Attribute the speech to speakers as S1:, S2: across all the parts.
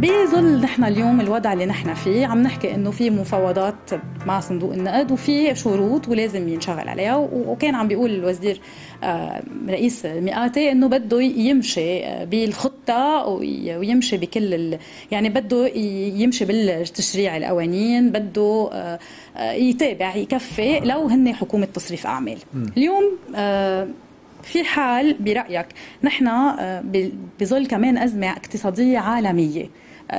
S1: بظل نحن اليوم الوضع اللي نحن فيه. عم نحكي إنه في مفاوضات مع صندوق النقد وفي شروط ولازم ينشغل عليها. وكان عم بيقول الوزير آه، رئيس مئاتي إنه بده يمشي آه، بالخطة ويمشي بكل يعني بده يمشي بالتشريع القوانين بده آه، يتابع يكفي لو هن حكومة تصريف أعمال. اليوم في حال برأيك نحن بظل كمان أزمة اقتصادية عالمية.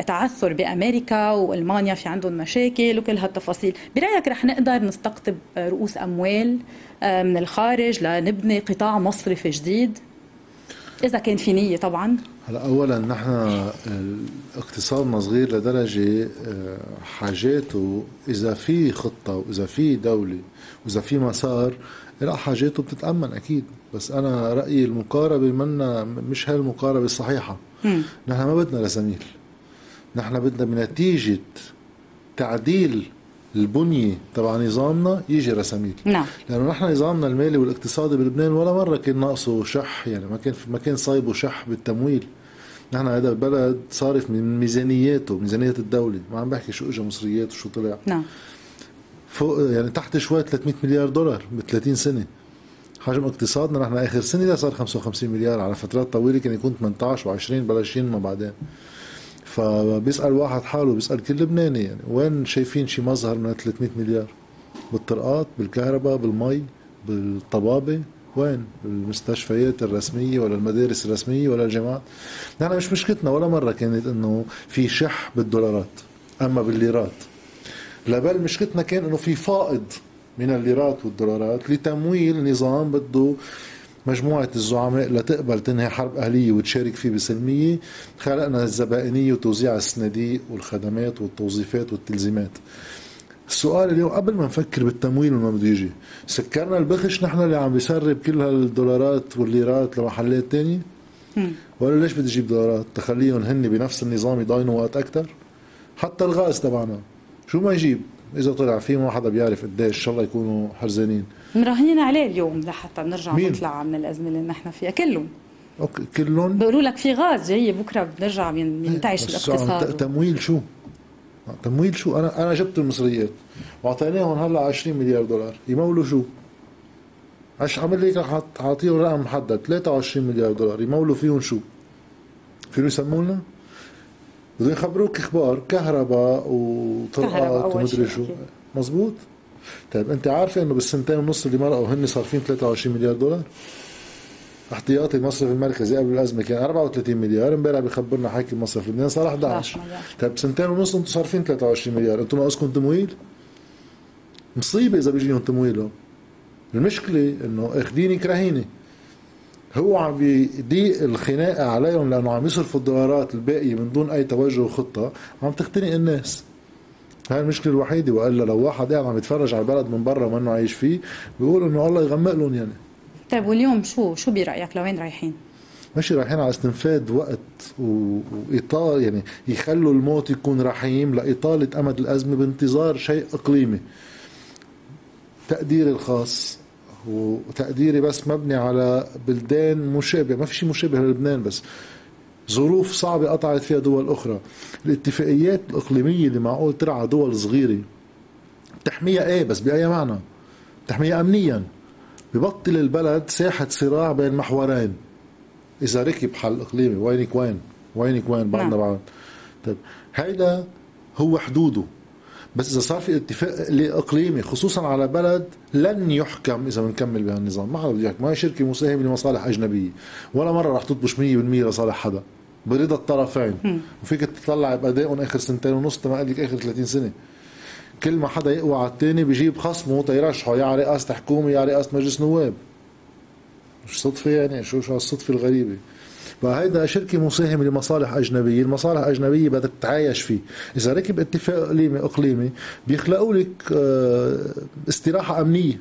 S1: تعثر بأمريكا وألمانيا في عندهم مشاكل وكل هالتفاصيل. برأيك رح نقدر نستقطب رؤوس أموال آه، من الخارج لنبني قطاع مصرفي جديد؟ إذا كان في نية طبعا.
S2: هلا اولا نحن اقتصادنا صغير لدرجة آه، حاجاته إذا في خطة وإذا في دولة وإذا في مسار لا حاجاته بتتأمن أكيد. بس أنا رأيي المقاربة منا مش هاي المقاربه الصحيحه نحن ما بدنا رساميل نحن بدنا بنتيجة تعديل البنية تبع نظامنا يجي رساميل
S1: نعم.
S2: لأنه نحن نظامنا المالي والاقتصادي بلبنان ولا مرة كان ناقصه شح يعني ما كان ما كان صايبه شح بالتمويل. نحن هذا البلد صارف من ميزانياته ميزانية الدولة. ما عم بحكي شو اجى مصريات وشو طلع.
S1: نعم.
S2: فوق يعني تحت شوي 300 مليار دولار ب 30 سنة. حجم اقتصادنا نحن آخر سنة صار 55 مليار على فترات طويلة كان يكون 18 و20 بلش ينمى بعدين. فبيسأل واحد حاله بيسأل كل لبناني يعني وين شايفين شي مظهر من 300 مليار؟ بالطرقات بالكهرباء بالمي بالطبابة؟ وين؟ بالمستشفيات الرسمية ولا المدارس الرسمية ولا الجامعات؟ نحن مش مشكلتنا ولا مرة كانت إنه في شح بالدولارات أما بالليرات. لا بل مشكلتنا كان إنه في فائض من الليرات والدولارات لتمويل نظام بده مجموعة الزعماء لتقبل تنهي حرب أهلية وتشارك فيه بسلمية خلقنا الزبائنية وتوزيع الصناديق والخدمات والتوظيفات والتلزيمات. السؤال اليوم قبل ما نفكر بالتمويل وما بده يجي سكرنا البخش نحن اللي عم بيسرب كل هالدولارات والليرات لمحلات تانية؟ ولا ليش بدي أجيب دولارات؟ تخليهم هن بنفس النظام يضاينوا وقت أكثر حتى الغاز تبعنا شو ما يجيب؟ إذا طلع فيه ما حدا بيعرف قديش إن شاء الله يكونوا حرزانين.
S1: مراهنين عليه اليوم لحتى نرجع مين؟ نطلع من الازمه اللي نحن فيها كلهم
S2: أوكي كلهم
S1: بيقولوا لك في غاز جاي بكرة بنرجع بينتعش الاقتصاد
S2: تمويل شو؟ تمويل شو؟ أنا أنا جبت المصريات وأعطيناهم هلأ 20 مليار دولار يمولوا شو؟ عش عمل لك أعطيهم رقم محدد 23 مليار دولار يمولوا فيهم شو؟ فيهم يسموا لنا؟ بدهم يخبروك إخبار كهرباء وطرقات ومدري شو مزبوط طيب انت عارفه انه بالسنتين ونص اللي مرقوا هن صارفين 23 مليار دولار؟ احتياطي المصرف المركزي قبل الأزمة كان 34 مليار امبارح بخبرنا حاكي المصرف اللبناني صار 11 طيب بسنتين ونص أنتم صارفين 23 مليار أنتم ناقصكم تمويل؟ مصيبة إذا بيجيهم تمويلهم المشكلة إنه اخذينك رهينه هو عم بيضيق الخناقة عليهم لأنه عم يصرفوا الدولارات الباقية من دون أي توجه وخطة. عم تختنق الناس. هاي المشكلة الوحيدة والا لو واحد قاعد عم يتفرج على البلد من برا ومنه عايش فيه بيقول إنه الله يغمق لهم يعني.
S1: طيب واليوم شو؟ شو برأيك؟ لوين رايحين؟
S2: ماشي رايحين على استنفاد وقت واطاله يعني يخلوا الموت يكون رحيم لإطالة أمد الأزمة بانتظار شيء إقليمي. تقديري الخاص وتقديري بس مبني على بلدان مشابهة ما في شيء مشابه للبنان بس. ظروف صعبة قطعت فيها دول أخرى. الاتفاقيات الإقليمية اللي معقول ترعى دول صغيرة تحميها إيه بس بأي معنى؟ تحميها أمنيا. ببطل البلد ساحة صراع بين محورين. إذا ركب حل إقليمي وينك وين وينك وين بعدنا نعم. بعد طيب هيدا هو حدوده. بس إذا صار في اتفاق اقليمي خصوصا على بلد لن يحكم إذا بنكمل بهالنظام. ما حدا بده يحكم. ما هي شركة مساهمة لمصالح أجنبية. ولا مرة رح تطبش 100% لصالح حدا. برضا الطرفين. وفيك تطلع بادائهم آخر سنتين ونص ما لك آخر 30 سنة. كل ما حدا يقوى على الثاني بيجيب خصمه تيرشحه يا رئاسة حكومة يا رئاسة مجلس نواب. مش صدفه يعني؟ شو شو هالصدفه الغريبة؟ فهيدا شركة مساهمة لمصالح أجنبية. المصالح الأجنبية بدها تتعايش فيه. إذا ركب اتفاق إقليمي إقليمي بيخلقوا لك آه، استراحة أمنية.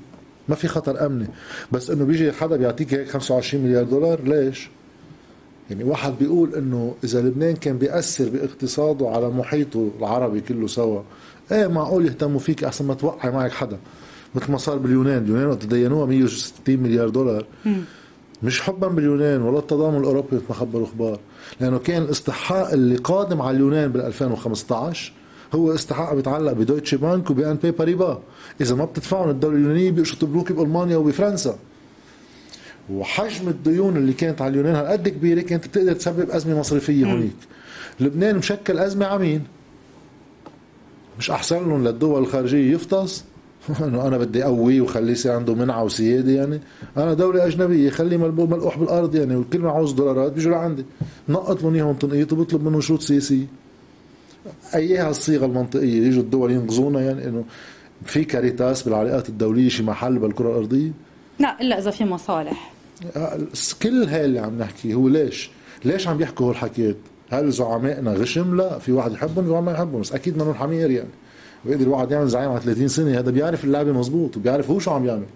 S2: ما في خطر أمني. بس إنه بيجي حدا بيعطيك هيك 25 مليار دولار ليش؟ يعني واحد بيقول إنه إذا لبنان كان بيأثر باقتصاده على محيطه العربي كله سوا إيه معقول يهتموا فيك أحسن ما توقع معك حدا؟ مثل ما صار باليونان اليونان وقت تدينوها 160 مليار دولار. مش حبا باليونان ولا التضامن الأوروبي مثل ما خبروا أخبار. لأنه كان الاستحقاق اللي قادم على اليونان بال 2015 هو استحقاق بيتعلق ب Deutsche Bank وب BNP Paribas إذا ما بتدفعهم الدولة اليونانية بيقشطوا بنوكي بألمانيا وبفرنسا. وحجم الديون اللي كانت على اليونان هالقد كبيرة كانت بتقدر تسبب أزمة مصرفية هونيك لبنان مشكل أزمة عمين مش أحسن لهم للدول الخارجية يفطس؟ إنه أنا بدي اقويه وخليه يصير عنده منعة وسيادة يعني. أنا دولة أجنبية خليه ملقوح بالأرض يعني وكل ما عاوز دولارات بيجوا لعندي. نقط لهم إياهم تنقيط وبطلب منهم شروط سياسيه ايها الصيغه المنطقية يجوا الدول ينقذونا يعني إنه في كاريتاس بالعلاقات الدولية شي محل بالكرة الأرضية؟
S1: لا إلا إذا في مصالح.
S2: كل هاي اللي عم نحكي هو ليش؟ ليش عم بيحكوا هالحكيات هل زعمائنا غشم؟ لا في واحد يحبهم وواحد ما يحبهم بس أكيد منهم حمير يعني. بيقدر الواحد يعمل زعيم على 30 سنة هذا بيعرف اللعبة مزبوط وبيعرف هو شو عم يعمل.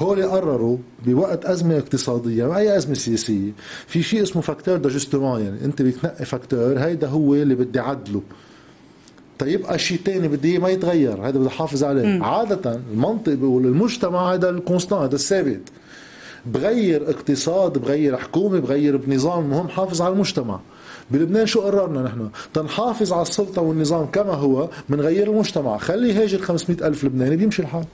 S2: هول قرروا بوقت أزمة اقتصادية ما أي أزمة سياسية في شيء اسمه facteur d'ajustement يعني. أنت بتنقي facteur هيدا هو اللي بدي عدله. تيبقى شيء ثاني بدي ما يتغير هذا بدي أحافظ عليه. م. عادة المنطق بيقول المجتمع هذا ال constante هذا الثابت. بغير اقتصاد بغير حكومة بغير بنظام المهم حافظ على المجتمع. بلبنان شو قررنا نحن؟ تنحافظ على السلطة والنظام كما هو من غير المجتمع. خلي يهاجر 500 ألف لبناني بيمشي الحال.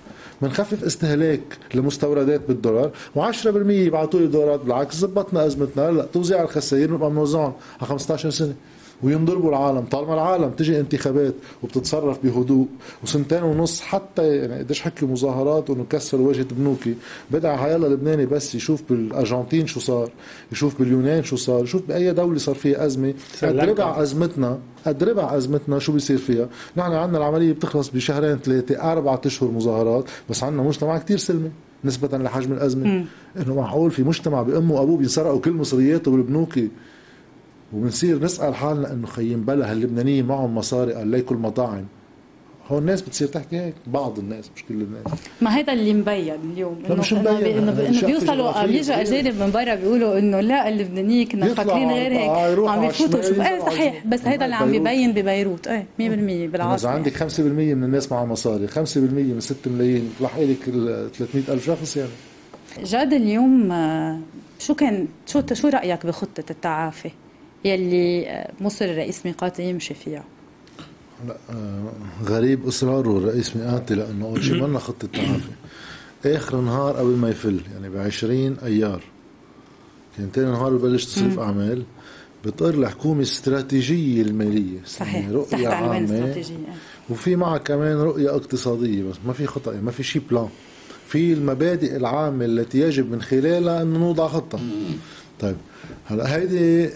S2: بنخفف استهلاك لمستوردات بالدولار و10% يبعثوا لي دولارات بالعكس زبطنا أزمتنا. هلا توزيع الخسائر بنبقى بنوزعهم على 15 سنة. وينضربوا العالم. طالما العالم تجي انتخابات وبتتصرف بهدوء وسنتين ونص حتى يعني قديش حكي مظاهرات وانه كسروا واجهه بنوكي. بدع حيلا لبناني بس يشوف بالأرجنتين شو صار يشوف باليونان شو صار يشوف بأي دولة صار فيها أزمة. قد ربع أزمتنا قد ربع أزمتنا شو بيصير فيها؟ نحن عندنا العملية بتخلص بشهرين ثلاثة أربعة أشهر مظاهرات بس عندنا مجتمع كتير سلمي نسبة لحجم الأزمة. إنه معقول في مجتمع بأمه وأبوه بينسرقوا كل مصرياته بالبنوكي؟ وبنصير نسأل حالنا إنه خيم بلا هاللبنانيين معهم مصاري قال ليكوا المطاعم هون الناس بتصير تحكي هيك بعض الناس مش كل الناس.
S1: ما هيدا اللي مبين اليوم
S2: إنه مش مبين.
S1: إنه بيوصلوا بيجوا اجانب من برا بيقولوا إنه لا اللبنانيين كنا مفكرين غير هيك عم بيفوتوا شوف إيه صحيح بس هيدا اللي عم ببين ببيروت. إيه 100% بالعاصمه
S2: إذا عندك 5% من الناس معها مصاري 5% من 6 ملايين رح لك 300 ألف. شخص يعني؟
S1: جاد اليوم آه، شو كان شو شو رأيك بخطة التعافي؟ يلي مصر الرئيس ميقاتي يمشي فيها.
S2: لا آه، غريب اصراره الرئيس ميقاتي لأنه أول شيء منا خطة تعافي. آخر نهار قبل ما يفل يعني ب 20 أيار. كان ثاني نهار ببلش تصريف أعمال. بتقر الحكومة الاستراتيجيه المالية.
S1: صحيح يعني رؤية عامة.
S2: وفي معها كمان رؤية اقتصادية بس ما في خطه ما في شيء بلان في المبادئ العامة التي يجب من خلالها إنه نوضع خطة. طيب هلا هيدي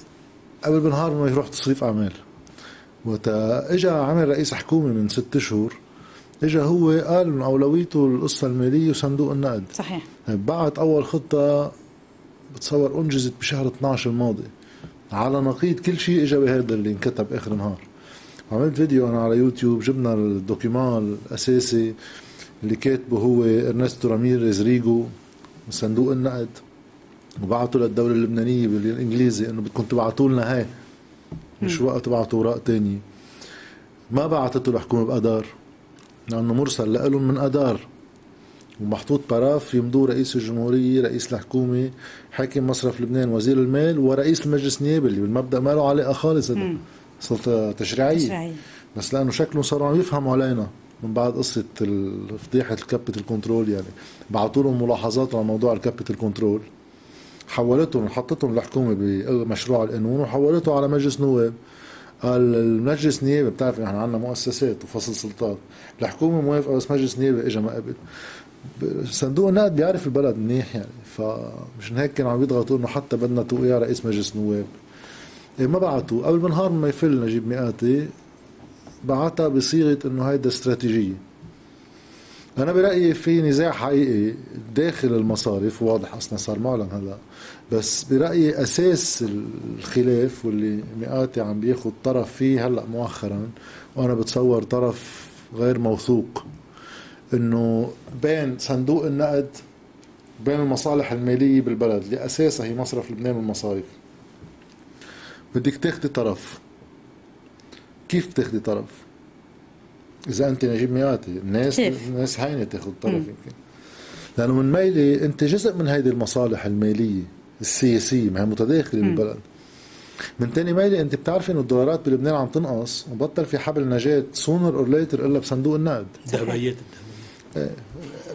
S2: قبل بنهار ما يروح تصريف أعمال. وتا اجى عمل رئيس حكومة من ست اشهر اجى هو قال إنه أولويته القصة المالية وصندوق النقد.
S1: صحيح.
S2: طيب بعت أول خطة بتصور أنجزت بشهر 12 الماضي. على نقيض كل شيء اجى بهذا اللي انكتب آخر نهار عملت فيديو أنا على يوتيوب جبنا ال document الأساسي اللي كاتبه هو ارنستو راميريز ريجو من صندوق النقد. وبعثوا للدولة اللبنانية بالإنجليزي إنه بدكم تبعتوا لنا هاي. مش وقت تبعتوا أوراق تانية. ما بعثته الحكومة بأدار لأنه مرسل لهم من أدار ومحطوط paraphe يمضوه رئيس الجمهورية رئيس الحكومة حاكم مصرف لبنان وزير المال ورئيس المجلس النيابي اللي بالمبدأ ما له علاقة خالص هذا. سلطة تشريعية. بس لأنه شكلهم صاروا عم يفهموا علينا من بعد قصة فضيحة ال capital control يعني. بعثوا لهم ملاحظات على موضوع ال capital control حولتهم حطتهم الحكومة بمشروع القانون وحولته على مجلس نواب. قال المجلس نيابي بتعرف نحن عندنا مؤسسات وفصل سلطات الحكومة موافقه بس مجلس نيابي اجى ما قبل. صندوق النقد بيعرف البلد منيح يعني فمشان هيك كانوا عم يضغطوا إنه حتى بدنا توقيع رئيس مجلس نواب. إيه ما بعتوا قبل بنهار ما يفل نجيب مئاتي بعتها بصيغة إنه هيدا استراتيجية. أنا برأيي في نزاع حقيقي داخل المصارف واضح أصلا صار معلن هلا. بس برأيي أساس الخلاف واللي مئاتي عم بياخذ طرف فيه هلا مؤخرا وأنا بتصور طرف غير موثوق إنه بين صندوق النقد بين المصالح المالية بالبلد اللي اساسها هي مصرف لبنان والمصارف. بدك تاخذي طرف. كيف تاخذي طرف؟ إذا أنت نجيب ميقاتي الناس كيف؟ الناس هينة تاخذ طرف يمكن لأنه من ميلي أنت جزء من هيدي المصالح المالية السياسية ما هي متداخلة بالبلد. من تاني ميلة أنت بتعرفي إنه الدولارات بلبنان عم تنقص وبطل في حبل نجاة sooner or later إلا بصندوق النقد.
S3: ذهبيات
S2: إيه،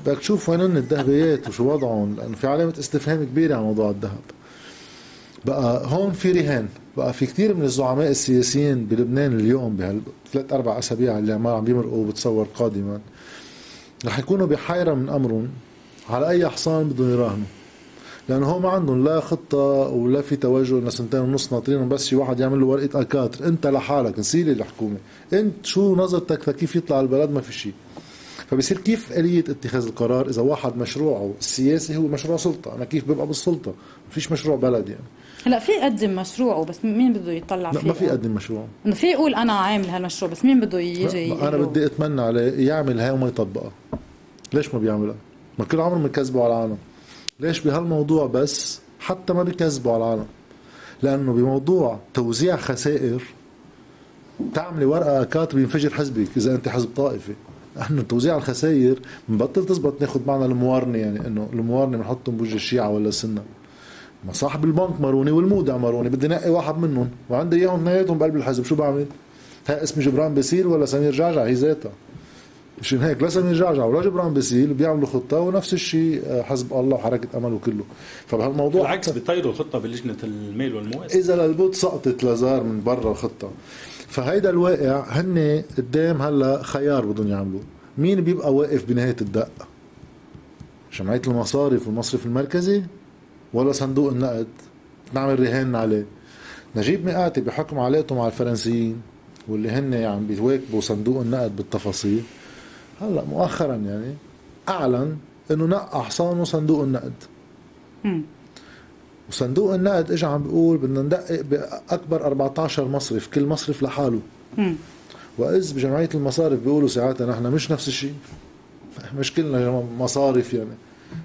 S2: بدك تشوف وين الذهبيات وشو وضعهم لأنه في علامة استفهام كبيرة على موضوع الذهب. بقى هون في رهان. بقى في كثير من الزعماء السياسيين بلبنان اليوم بهالثلاث أربع أسابيع اللي عم عم بيمرقوا بتصور قادما. رح يكونوا بحيرة من أمرهم على أي حصان بدهم يراهنوا. لأنه هو ما عندهم لا خطة ولا في توجه انه سنتين ونص ناطرين بس شي واحد يعمل له ورقة أكاتر. أنت لحالك نسيلي الحكومة. أنت شو نظرتك لكيف يطلع البلد؟ ما في شيء فبصير كيف آلية اتخاذ القرار إذا واحد مشروعه السياسي هو مشروع سلطة؟ أنا كيف ببقى بالسلطة؟ ما فيش مشروع بلد يعني.
S1: هلا في يقدم مشروعه بس مين بده يطلع
S2: فيه؟ لا ما في يقدم مشروع
S1: إنه في يقول أنا عامل هالمشروع بس مين بده يجي
S2: أنا بدي أتمنى عليه يعمل هاي وما يطبقها ليش ما بيعملها؟ ما كل عمرهم بكذبوا على العالم. ليش بهالموضوع بس حتى ما بكذبوا على العالم؟ لأنه بموضوع توزيع خسائر تعملي ورقة كاتب ينفجر حزبك إذا أنت حزب طائفي. إحنا توزيع الخسائر بنبطل تزبط ناخذ معنا الموارنة يعني إنه الموارنة بنحطهم بوجه الشيعة ولا السنة. ما صاحب البنك ماروني والمودع ماروني بدي نقي واحد منهم وعندي إياهم اثنيناتهم بقلب الحزب. شو بعمل؟ هاي اسمي جبران باسيل ولا سمير جعجع؟ هي ذاتها. مشان هيك لا سمير جعجع ولا جبران باسيل بيعملوا خطة ونفس الشيء آه، حزب الله وحركة امل وكله فبهالموضوع
S3: بالعكس بيطيروا الخطة بلجنة المال والموازنة
S2: إذا للبوت سقطت لازار من برا الخطة. فهيدا الواقع هن قدام هلأ خيار بدهم يعملوه. مين بيبقى واقف بنهاية الدقة؟ جمعية المصارف والمصرف المركزي ولا صندوق النقد؟ نعمل رهان عليه. نجيب مئاتي بحكم علاقته مع الفرنسيين واللي هن عم يعني بيواكبوا صندوق النقد بالتفاصيل. هلأ مؤخرا يعني أعلن إنه نقى حصانه صندوق النقد. وصندوق النقد اجى عم بيقول بدنا ندقق بأكبر 14 مصرف كل مصرف لحاله. وإذ بجمعية المصارف بيقولوا ساعتها نحن مش نفس الشيء. مش كلنا مصارف يعني.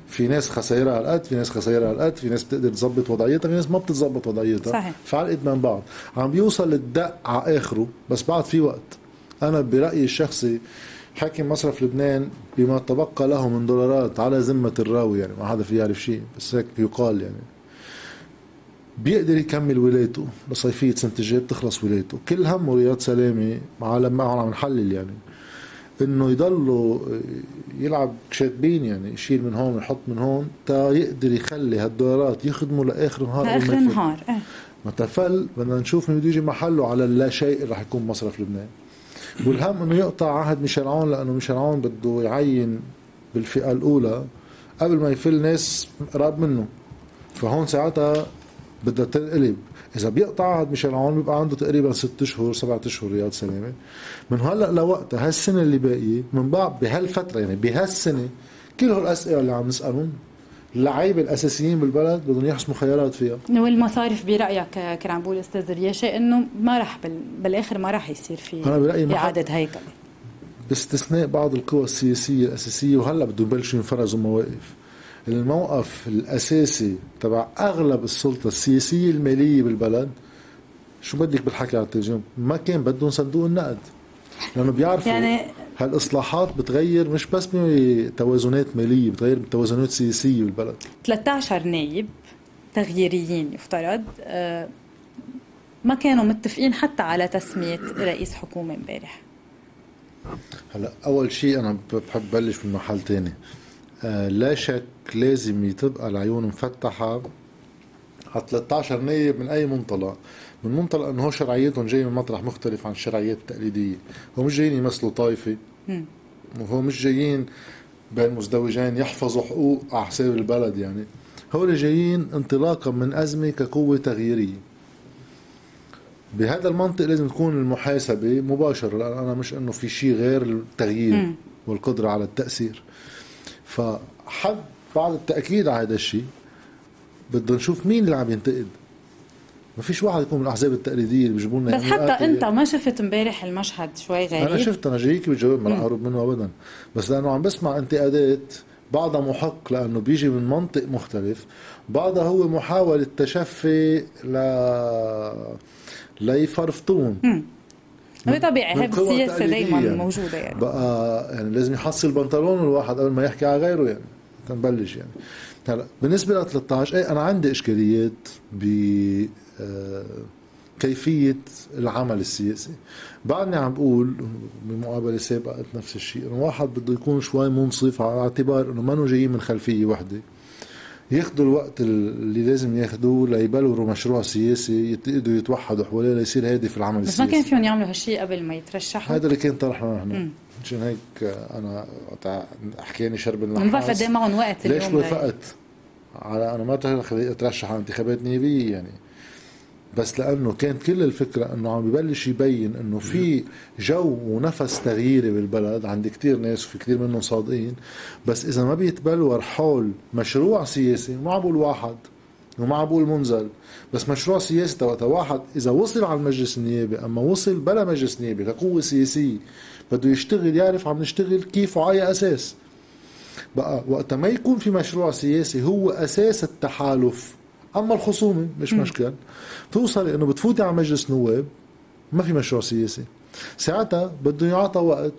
S2: في ناس خسائرها هالقد في ناس خسائرها هالقد في ناس بتقدر تظبط وضعيتها في ناس ما بتتظبط وضعيتها.
S1: صحيح.
S2: فعلقت من بعض. عم بيوصل الدق على آخره بس بعد في وقت. أنا برأيي الشخصي حاكم مصرف لبنان بما تبقى له من دولارات على ذمة الراوي يعني ما حدا في يعرف شيء بس هيك يقال يعني. بيقدر يكمل ولايته لصيفية سنة الجاي بتخلص ولايته. كل همه رياض سلامة عالم ما عم نحلل يعني. إنه يضلوا يلعب كشاتبين يعني يشيل من هون ويحط من هون تا يقدر يخلي هالدولارات يخدموا لآخر النهار
S1: لآخر النهار إيه.
S2: متى فل بدنا نشوف مين بده يجي محله على اللا شيء اللي رح يكون مصرف لبنان. والهم إنه يقطع عهد ميشيل عون لأنه ميشيل عون بده يعين بالفئة الأولى قبل ما يفل ناس قراب منه. فهون ساعتها بدها تنقلب إذا بيقطع عهد ميشيل عون بيبقى عنده تقريبا ست اشهر سبعة أشهر رياض سلامه من هلأ لوقتها هالسنة اللي باقيه من بعد بهالفترة يعني بهالسنة كل هالأسئلة اللي عم نسألهم اللعيبة الأساسيين بالبلد بدهم يحسموا خيارات فيها.
S1: والمصارف برأيك كان عم بقول أستاذ رياشي إنه ما راح بالآخر ما راح يصير في
S2: أنا برأيي
S1: إعادة هيكلة؟
S2: باستثناء بعض القوى السياسية الأساسية وهلأ بدهم يبلشوا ينفرزوا مواقف. الموقف الأساسي تبع أغلب السلطة السياسية المالية بالبلد شو بدك بالحكي على التلفزيون ما كان بدهم صندوق النقد. لأنه بيعرفوا يعني هالإصلاحات بتغير مش بس توازنات مالية بتغير توازنات سياسية بالبلد.
S1: 13 نايب تغييريين يفترض آه، ما كانوا متفقين حتى على تسمية رئيس حكومة امبارح.
S2: هلا أول شيء أنا بحب بلش من محل تاني. آه لا شك لازم تبقى العيون مفتحة. على 13 نايب من أي منطلق. من منطلق أنه شرعيتهم جاي من مطرح مختلف عن الشرعيات التقليدية هو مش جايين يمثلوا طائفة. وهو مش جايين بين مزدوجين يحفظوا حقوق على حساب البلد يعني. هول جايين انطلاقا من أزمة كقوة تغييرية. بهذا المنطق لازم تكون المحاسبة مباشرة لأن أنا مش أنه في شيء غير التغيير والقدرة على التأثير. فحد بعد التأكيد على هذا الشيء. بدنا نشوف مين اللي عم ينتقد. ما فيش واحد يكون من الأحزاب التقليدية اللي بيجيبوا لنا
S1: بس حتى أنت ما شفت امبارح المشهد شوي غريب.
S2: أنا شفت أنا جايك بجاوب ما اقرب منه ابدا. بس لأنه عم بسمع انتقادات بعضها محق لأنه بيجي من منطق مختلف بعضها هو محاولة تشفي ل ليفرفطون
S1: طبيعي هي بالسياسة دائما يعني. موجودة يعني.
S2: بقى يعني لازم يحصل بنطلون الواحد قبل ما يحكي على غيره يعني تنبلش يعني. هلا بالنسبة ل 13 إيه أنا عندي إشكاليات ب آه، كيفية العمل السياسي. بعدني عم بقول بمقابلة سابقة نفس الشيء إنه واحد بده يكون شوي منصف على اعتبار إنه ما جايين من خلفية وحدة. ياخذوا الوقت اللي لازم ياخذوه ليبلوروا مشروع سياسي يقدروا يتوحدوا حواليه ليصير هادف العمل
S1: بس
S2: السياسي
S1: بس ما كان فيهم يعملوا هالشيء قبل ما يترشحوا؟
S2: هذا اللي كان طرحنا نحن. مشان هيك أنا حكياني شرب النحاس.
S1: ما بعرف قد إيه معهم وقت
S2: ليش وافقت؟ على أنا ما أترشح على انتخابات نيابية يعني. بس لأنه كانت كل الفكرة إنه عم ببلش يبين إنه في جو ونفس تغييري بالبلد. عند كتير ناس وفي كتير منهم صادقين. بس إذا ما بيتبلور حول مشروع سياسي ما عم بقول واحد وما عم بقول منزل بس مشروع سياسي وقتها واحد إذا وصل على المجلس النيابي أما وصل بلا مجلس نيابي كقوة سياسية بده يشتغل يعرف عم نشتغل كيف وعلى أي أساس. بقى وقت ما يكون في مشروع سياسي هو أساس التحالف. أما الخصومه مش. مشكل. توصل إنه بتفوتي على مجلس نواب ما في مشروع سياسي. ساعتها بده يعطى وقت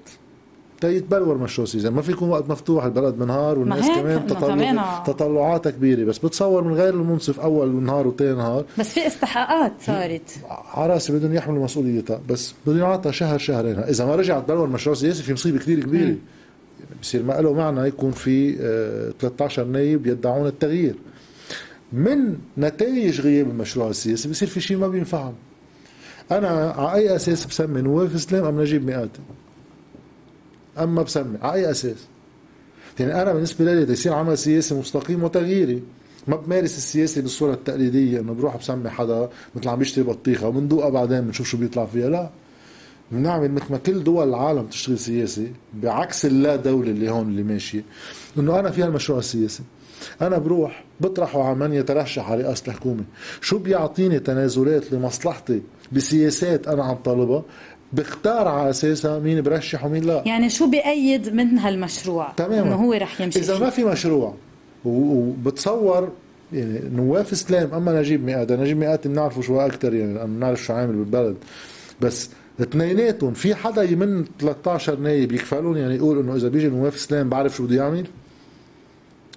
S2: تيتبلور مشروع سياسي. ما في يكون وقت مفتوح البلد بالنهار والناس كمان تطلع تطلعاتها كبيرة. بس بتصور من غير المنصف أول نهار وثاني نهار.
S1: بس في استحقاقات صارت.
S2: على رأسي بدهم يحملوا مسؤوليتها. بس بدهم يعطى شهر شهرين. إذا ما رجع تبلور مشروع سياسي في مصيبة كثير كبيرة. بصير ما له معنى يكون في 13 آه، نايب يدعون التغيير. من نتائج غياب المشروع السياسي بصير في شيء ما بينفعهم. أنا على أي أساس بسمي نواف إسلام ام نجيب مئات؟ اما بسمي على أي أساس؟ يعني أنا بالنسبة لي يصير عمل سياسي مستقيم وتغييري. ما بمارس السياسة بالصورة التقليدية إنه بروح بسمي حدا مثل عم بيشتري بطيخة وبندوقها بعدين بنشوف شو بيطلع فيها. لا. بنعمل مثل ما كل دول العالم تشتغل سياسي بعكس اللا دولة اللي هون اللي ماشية. إنه أنا فيها المشروع السياسي. أنا بروح بطرحه على من يترشح على رئاسة الحكومة. شو بيعطيني تنازلات لمصلحتي بسياسات أنا عم طالبها؟ بختار على أساسها مين برشح ومين لا.
S1: يعني شو بأيد من هالمشروع؟
S2: تماما.
S1: إنه هو رح يمشي
S2: إذا ما في مشروع وبتصور يعني نواف اسلام أما نجيب مئات نجيب مئات بنعرفه شو أكثر يعني لأنه بنعرف شو عامل بالبلد. بس اثنيناتهم في حدا من 13 نايب يكفلون يعني يقول إنه إذا بيجي نواف اسلام بعرف شو بده يعمل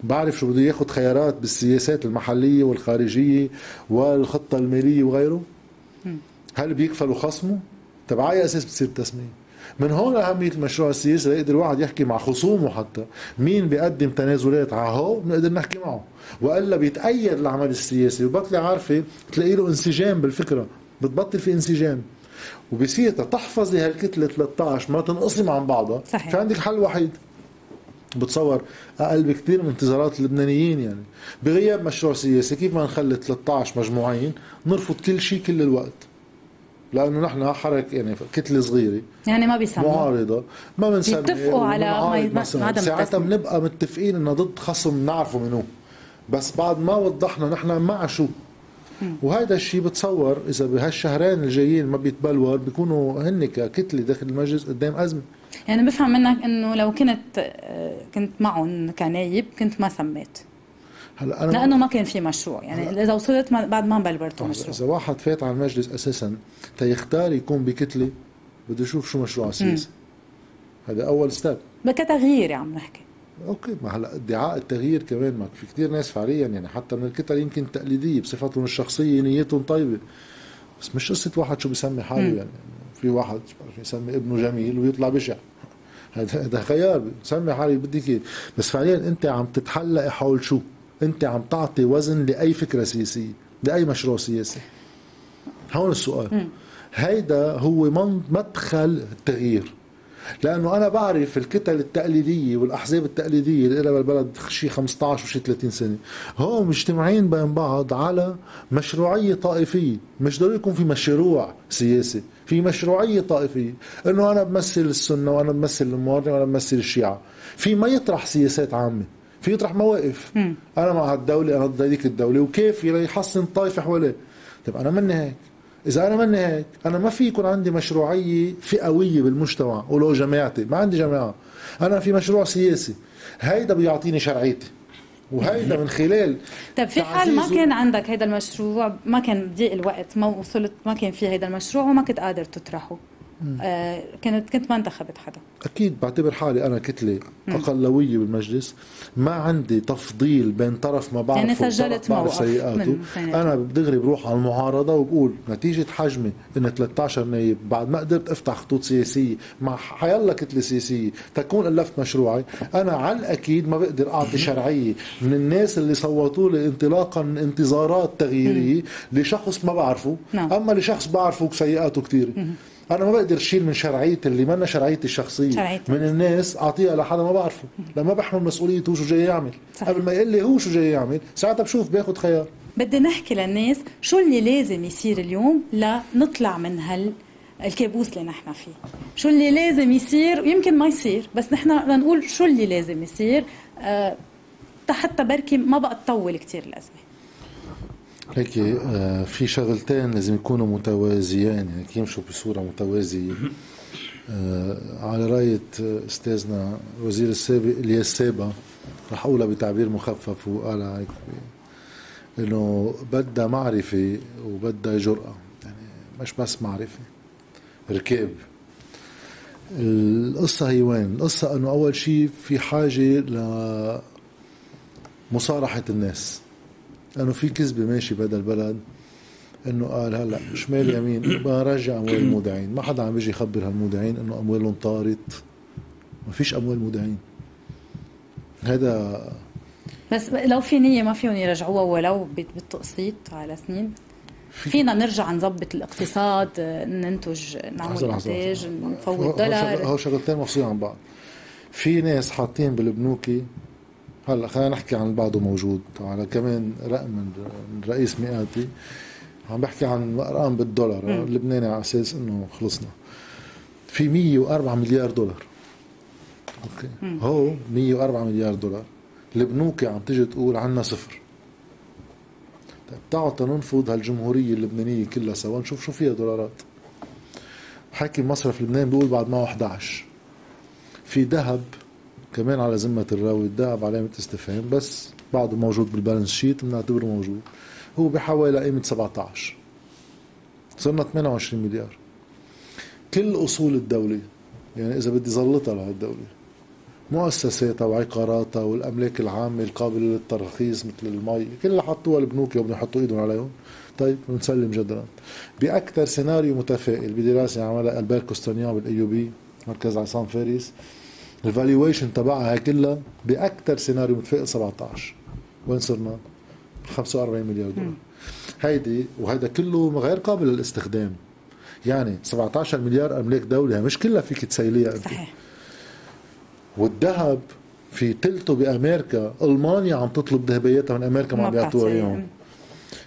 S2: بعرف شو بده ياخذ خيارات بالسياسات المحلية والخارجية والخطة المالية وغيره. هل بيكفلوا خصمه؟ طب على أساس بتصير التسميه من هون أهمية المشروع السياسي ليقدر الواحد يحكي مع خصومه حتى. مين بيقدم تنازلات؟ على هو بنقدر نحكي معه. وإلا بيتأيد العمل السياسي. وبطلي عارفة تلاقي له انسجام بالفكرة. بتبطل في انسجام. وبصير تحفظي هالكتلة 13 ما تنقسم عن بعضها.
S1: صحيح.
S2: فعندك حل وحيد. بتصور أقل بكثير من انتظارات اللبنانيين يعني. بغياب مشروع سياسي كيف ما نخلي 13 مجموعين نرفض كل شيء كل الوقت؟ لأنه نحن حركة يعني كتلة صغيرة
S1: يعني ما بيسموا
S2: معارضة ما بنسمي
S1: يتفقوا على
S2: ما ساعتها بنبقى متفقين إنه ضد خصم نعرفه منو. بس بعد ما وضحنا نحن مع شو. وهذا الشيء بتصور إذا بهالشهرين الجايين ما بيتبلور بيكونوا هن ككتلة داخل المجلس قدام أزمة.
S1: يعني بفهم منك إنه لو كنت كنت معهم كنايب كنت ما سميت هلا أنا لأنه ما كان في مشروع. يعني إذا وصلت بعد ما بلورتوا مشروع
S2: إذا واحد فات على المجلس أساسا تيختار يكون بكتلة بده يشوف شو مشروع سياسي هذا أول step
S1: كتغيير عم نحكي.
S2: okay ما هلا ادعاء التغيير كمان ما في كثير ناس فعليا يعني حتى من الكتل يمكن تقليدية بصفتهم الشخصية نيتهم طيبة. بس مش قصة واحد شو بيسمي حاله يعني في واحد يسمي ابنه جميل ويطلع بشع. هذا خيار. سمي حالي بدك اياه بس فعليا أنت عم تتحلقي حول شو؟ أنت عم تعطي وزن لأي فكرة سياسية لأي مشروع سياسي. هون السؤال. هيدا هو مدخل التغيير. لأنه أنا بعرف الكتل التقليدية والأحزاب التقليدية اللي لها بالبلد شي 15 وشي 30 سنة. هم مجتمعين بين بعض على مشروعية طائفية. مش ضروري يكون في مشروع سياسي. في مشروعية طائفية. إنه أنا بمثل السنة وأنا بمثل الموارنه وأنا بمثل الشيعة. في ما يطرح سياسات عامة. في يطرح مواقف. م. أنا مع هالدولة أنا ضد هذيك الدولة. وكيف يحسن طائفة حواليه؟ طيب أنا مني هيك. إذا أنا مني هيك أنا ما في يكون عندي مشروعية فئوية بالمجتمع. ولو جماعتي ما عندي جماعة. أنا في مشروع سياسي. هيدا بيعطيني شرعيتي. وهيدا من خلال
S1: طيب في حال ما كان عندك هيدا المشروع ما كان ضيق الوقت ما وصلت ما كان في هيدا المشروع وما كنت قادر تطرحه. آه كنت كنت ما انتخبت حدا.
S2: أكيد بعتبر حالي أنا كتلة أقلوية بالمجلس. ما عندي تفضيل بين طرف ما بعرفه
S1: يعني سجلت
S2: بعرف سيئاته. أنا بدغري بروح على المعارضة وبقول نتيجة حجمي ان 13 نايب. بعد ما قدرت أفتح خطوط سياسية مع حيلا كتلة سياسية تكون ألفت مشروعي. أنا على الأكيد ما بقدر أعطي شرعية من الناس اللي صوتوا لي انطلاقا من انتظارات تغييرية لشخص ما بعرفه. نعم. أما لشخص بعرفه سيئاته كثيره أنا ما بقدر اشيل من شرعيتي اللي منا شرعيتي الشخصية. شرعيتي. من الناس. أعطيها لحدا ما بعرفه. لما بحمل مسؤوليته شو جاي يعمل. صحيح. قبل ما يقول لي هو شو جاي يعمل. ساعتها بشوف باخذ خيار.
S1: بدي نحكي للناس شو اللي لازم يصير اليوم لنطلع من هال الكابوس اللي نحن فيه. شو اللي لازم يصير؟ ويمكن ما يصير بس نحن نقول شو اللي لازم يصير. أه حتى بركي ما بقى تطول كثير الأزمة.
S2: هيك آه، في شغلتين لازم يكونوا متوازيين يعني يمشوا بصورة متوازية. آه، على راية أستاذنا الوزير السابق الياس سابا رح اقولها بتعبير مخفف وقال هيك إنه بدها معرفة وبدها جرأة يعني مش بس معرفة ركاب القصة هي وين؟ القصة إنه أول شيء في حاجة لمصارحة الناس. لأنه في كذبة ماشي بهذا البلد إنه قال هلأ شمال يمين برجع أموال المودعين. ما حدا عم بيجي يخبر هالمودعين إنه أموالهم طارت. ما فيش أموال مودعين. هذا
S1: بس لو في نية ما فيهم يرجعوها ولو بالتقسيط على سنين. في فينا نرجع نظبط الاقتصاد ننتج نعمل إنتاج نفوت دولار.
S2: هو شغلتين مفصولين عن بعض. في ناس حاطين بالبنوكي هلا خلينا نحكي عن بعضه موجود. على كمان رقم من رئيس مئاتي. عم بحكي عن أرقام بالدولار. اللبناني على أساس إنه خلصنا. في 104 مليار دولار. أوكي. مم. هو 104 مليار دولار. البنوك عم تيجي تقول عنا صفر. طيب تعالوا تنفض هالجمهورية اللبنانية كلها سوا نشوف شو فيها دولارات. حاكم مصرف لبنان بيقول بعد معه 11 في ذهب كمان على ذمة الراوي الذهب علامة استفهام بس بعده موجود بالبالانس شيت بنعتبره موجود. هو بحوالي قيمة 17 صرنا 28 مليار. كل أصول الدولة يعني إذا بدي زلطها لهالدولة مؤسساتها وعقاراتها والأملاك العامة القابلة للترخيص مثل المي كلها حطوها البنوك وبدهم يحطوا إيدهم عليهم. طيب بنسلم جدلا بأكثر سيناريو متفائل بدراسة عملها البير كوستانيان بال AUB مركز عصام فارس ال valuation تبعها كلها باكثر سيناريو متفائل 17 وين صرنا؟ 45 مليار دولار. هيدي وهيدا كله غير قابل للاستخدام. يعني 17 مليار أملاك دولة مش كلها فيك تسيليها أنت. صحيح. والذهب في تلته بأمريكا ألمانيا عم تطلب ذهبياتها من أمريكا ما عم بيعطوها إياهم.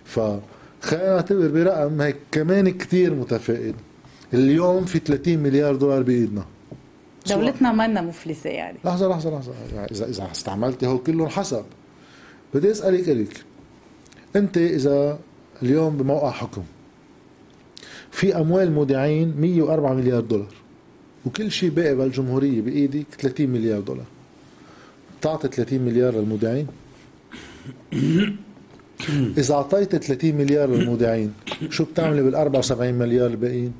S2: فخلينا نعتبر برقم هيك كمان كثير متفائل. اليوم في 30 مليار دولار بإيدنا.
S1: دولتنا منا مفلسة يعني.
S2: لحظة لحظة لحظة. يعني إذا إذا استعملتي هو كلهم حسب. بدي أسألك الك أنت إذا اليوم بموقع حكم في أموال مودعين 104 مليار دولار وكل شيء باقي بالجمهورية بايدك 30 مليار دولار. بتعطي 30 مليار للمودعين؟ إذا أعطيت 30 مليار للمودعين شو بتعملي بال 74 مليار الباقيين؟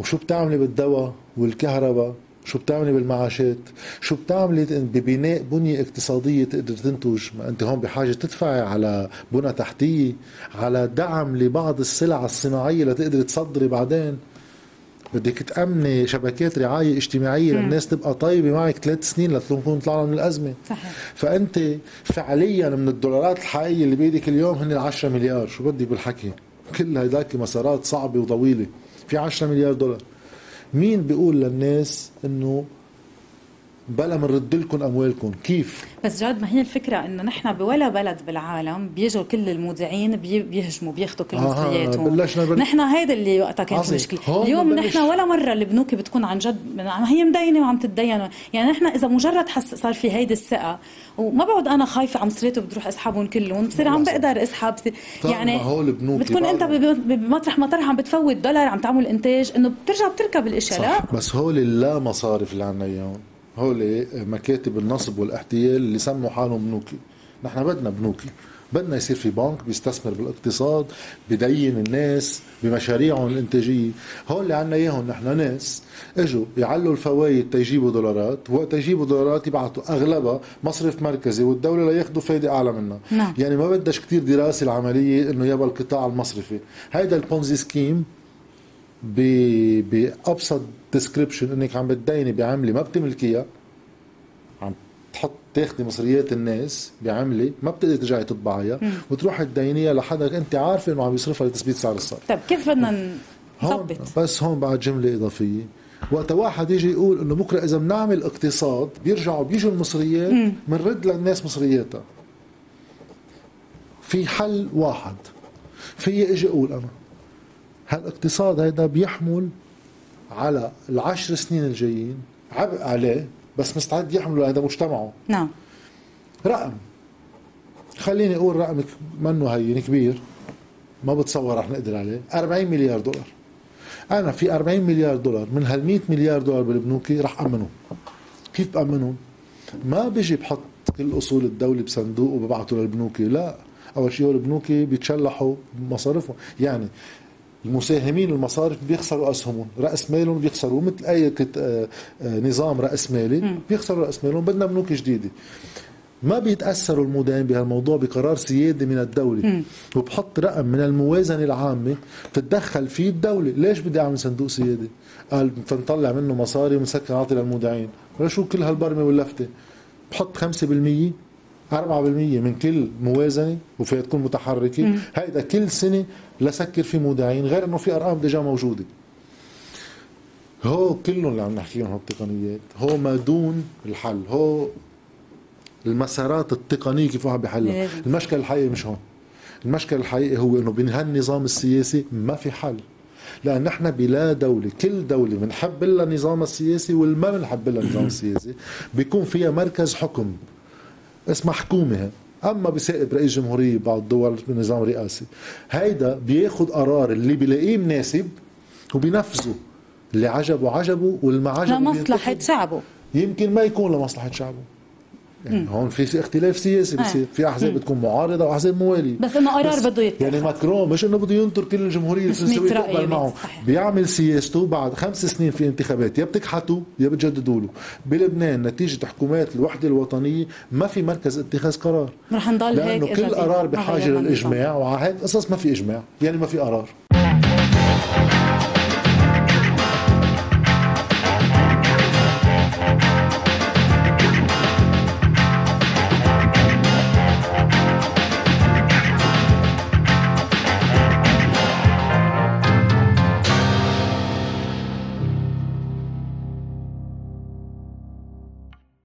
S2: وشو بتعملي بالدواء والكهرباء؟ شو بتعملي بالمعاشات؟ شو بتعملي ببناء بنية اقتصادية تقدر تنتج؟ ما أنت هون بحاجة تدفعي على بنى تحتية على دعم لبعض السلع الصناعية لتقدري تصدري بعدين. بدك تأمني شبكات رعاية اجتماعية للناس تبقى طيبة معك ثلاث سنين لتكون طلعنا من الأزمة. صحيح. فأنت فعليا من الدولارات الحقيقية اللي بيدك اليوم هن 10 مليار. شو بدي بالحكي؟ كل هيداك مسارات صعبة وطويلة. في 10 مليار دولار. مين بيقول للناس إنه بلا بنرد لكم أموالكم. كيف؟
S1: بس جاد ما هي الفكرة إنه نحن بولا بلد بالعالم بيجوا كل المودعين بيهجموا بياخذوا كل آه مصرياتهم بلشنا بل... نحن هيدا اللي وقتها كانت مشكله اليوم نحن ولا مرة البنوك بتكون عن جد هي مدينة وعم تتدين. يعني نحن إذا مجرد حس صار في هيدي الثقة وما بقعد أنا خايفة على مصرياته بدي أروح اسحبهم كلهم بصير عم بقدر اسحب يعني
S2: هو البنوك
S1: بتكون أنت بمطرح مطرح عم بتفوت دولار عم تعمل إنتاج إنه بترجع بتركب الاشياء لا
S2: بس هول اللا مصارف اللي عنا اياهم هول مكاتب النصب والاحتيال اللي سموا حالهم بنوكي نحن بدنا بنوكي. بدنا يصير في بنك بيستثمر بالاقتصاد بيدين الناس بمشاريعهم الإنتاجية. هول اللي عنا إياهم نحن ناس إجوا يعلوا الفوائد تيجيبوا دولارات وقت يجيبوا دولارات يبعثوا أغلبها مصرف مركزي والدولة لياخذوا فايدة أعلى منها.
S1: نعم.
S2: يعني ما بدش كتير دراسة العملية إنه يبقى القطاع المصرفي. هيدا ال Ponzi scheme بابسط description إنك عم بتديني بعملة ما بتملكيها عم تحط تاخذي مصريات الناس بعملة ما بتقدري ترجعي تطبعيها وتروحي تدينيها لحدا أنت عارفة إنه عم يصرفها لتثبيت سعر الصرف.
S1: طيب كيف بدنا نظبط
S2: بس هون بعد جملة إضافية. وقت واحد يجي يقول إنه بكرة إذا بنعمل اقتصاد بيرجعوا بيجوا المصريات بنرد للناس مصرياتها. في حل واحد. في إجي أقول أنا. هالاقتصاد هيدا بيحمل على العشر سنين الجايين عبء عليه بس مستعد يحمله هذا مجتمعه.
S1: نعم.
S2: رقم. خليني أقول رقم منه هين كبير. ما بتصور رح نقدر عليه. 40 مليار دولار. أنا في 40 مليار دولار من هال 100 مليار دولار بالبنوكي رح أمنهم. كيف بأمنهم؟ ما بيجي بحط كل أصول الدولة بصندوق وببعته للبنوكي لا. أول شيء البنوكي بيتشلحوا مصاريفهم يعني المساهمين المصارف بيخسروا أسهمهم. رأس مالهم بيخسروا. مثل أي آه، آه، نظام رأس مالي بيخسروا رأس مالهم. بدنا بنوك جديدة. ما بيتأثروا المدان بهالموضوع بقرار سيادي من الدولة. وبحط رقم من الموازنة العامة بتتدخل فيه الدولة. ليش بدي أعمل صندوق سيادي قال فنطلع منه مصاري ونسكر نعطي للمودعين شو كل هالبرمة واللفتة؟ بحط 5% 4% من كل موازنة وفيها تكون متحركة. هيدا كل سنة لسكر في مودعين غير إنه في أرقام ديجا موجودة. هو كلهم اللي عم نحكيهم هالتقنيات هو ما دون الحل. هو المسارات التقنية كيف واحد بحلها المشكل الحقيقي مش هون. المشكل الحقيقي هو إنه بهالنظام السياسي ما في حل. لأن نحن بلا دولة كل دولة بنحب لها النظام السياسي والما بنحب لها النظام السياسي. بيكون فيها مركز حكم. اسمها حكومه أما بسائب رئيس جمهورية بعض الدول بنظام رئاسي هيدا بياخذ قرار اللي بيلاقيه مناسب وبينفذه اللي عجبه عجبه واللي ما عجبه
S1: لمصلحة شعبه.
S2: يمكن ما يكون لمصلحة شعبه. يعني هون في اختلاف سياسي بصير في أحزاب بتكون معارضة واحزاب مواليه
S1: بس إنه قرار بده يتخذ
S2: يعني ماكرون مش إنه بده ينطر كل الجمهورية تسوي تقبل معه. بيعمل سياسته بعد خمس سنين في انتخابات. يا بتكحتوا يا بتجددوا له. بلبنان نتيجة حكومات الوحدة الوطنية ما في مركز اتخاذ قرار.
S1: رح نضل هيك
S2: لأنه كل قرار بحاجة للإجماع وعلى هيك قصص ما في إجماع. يعني ما في قرار.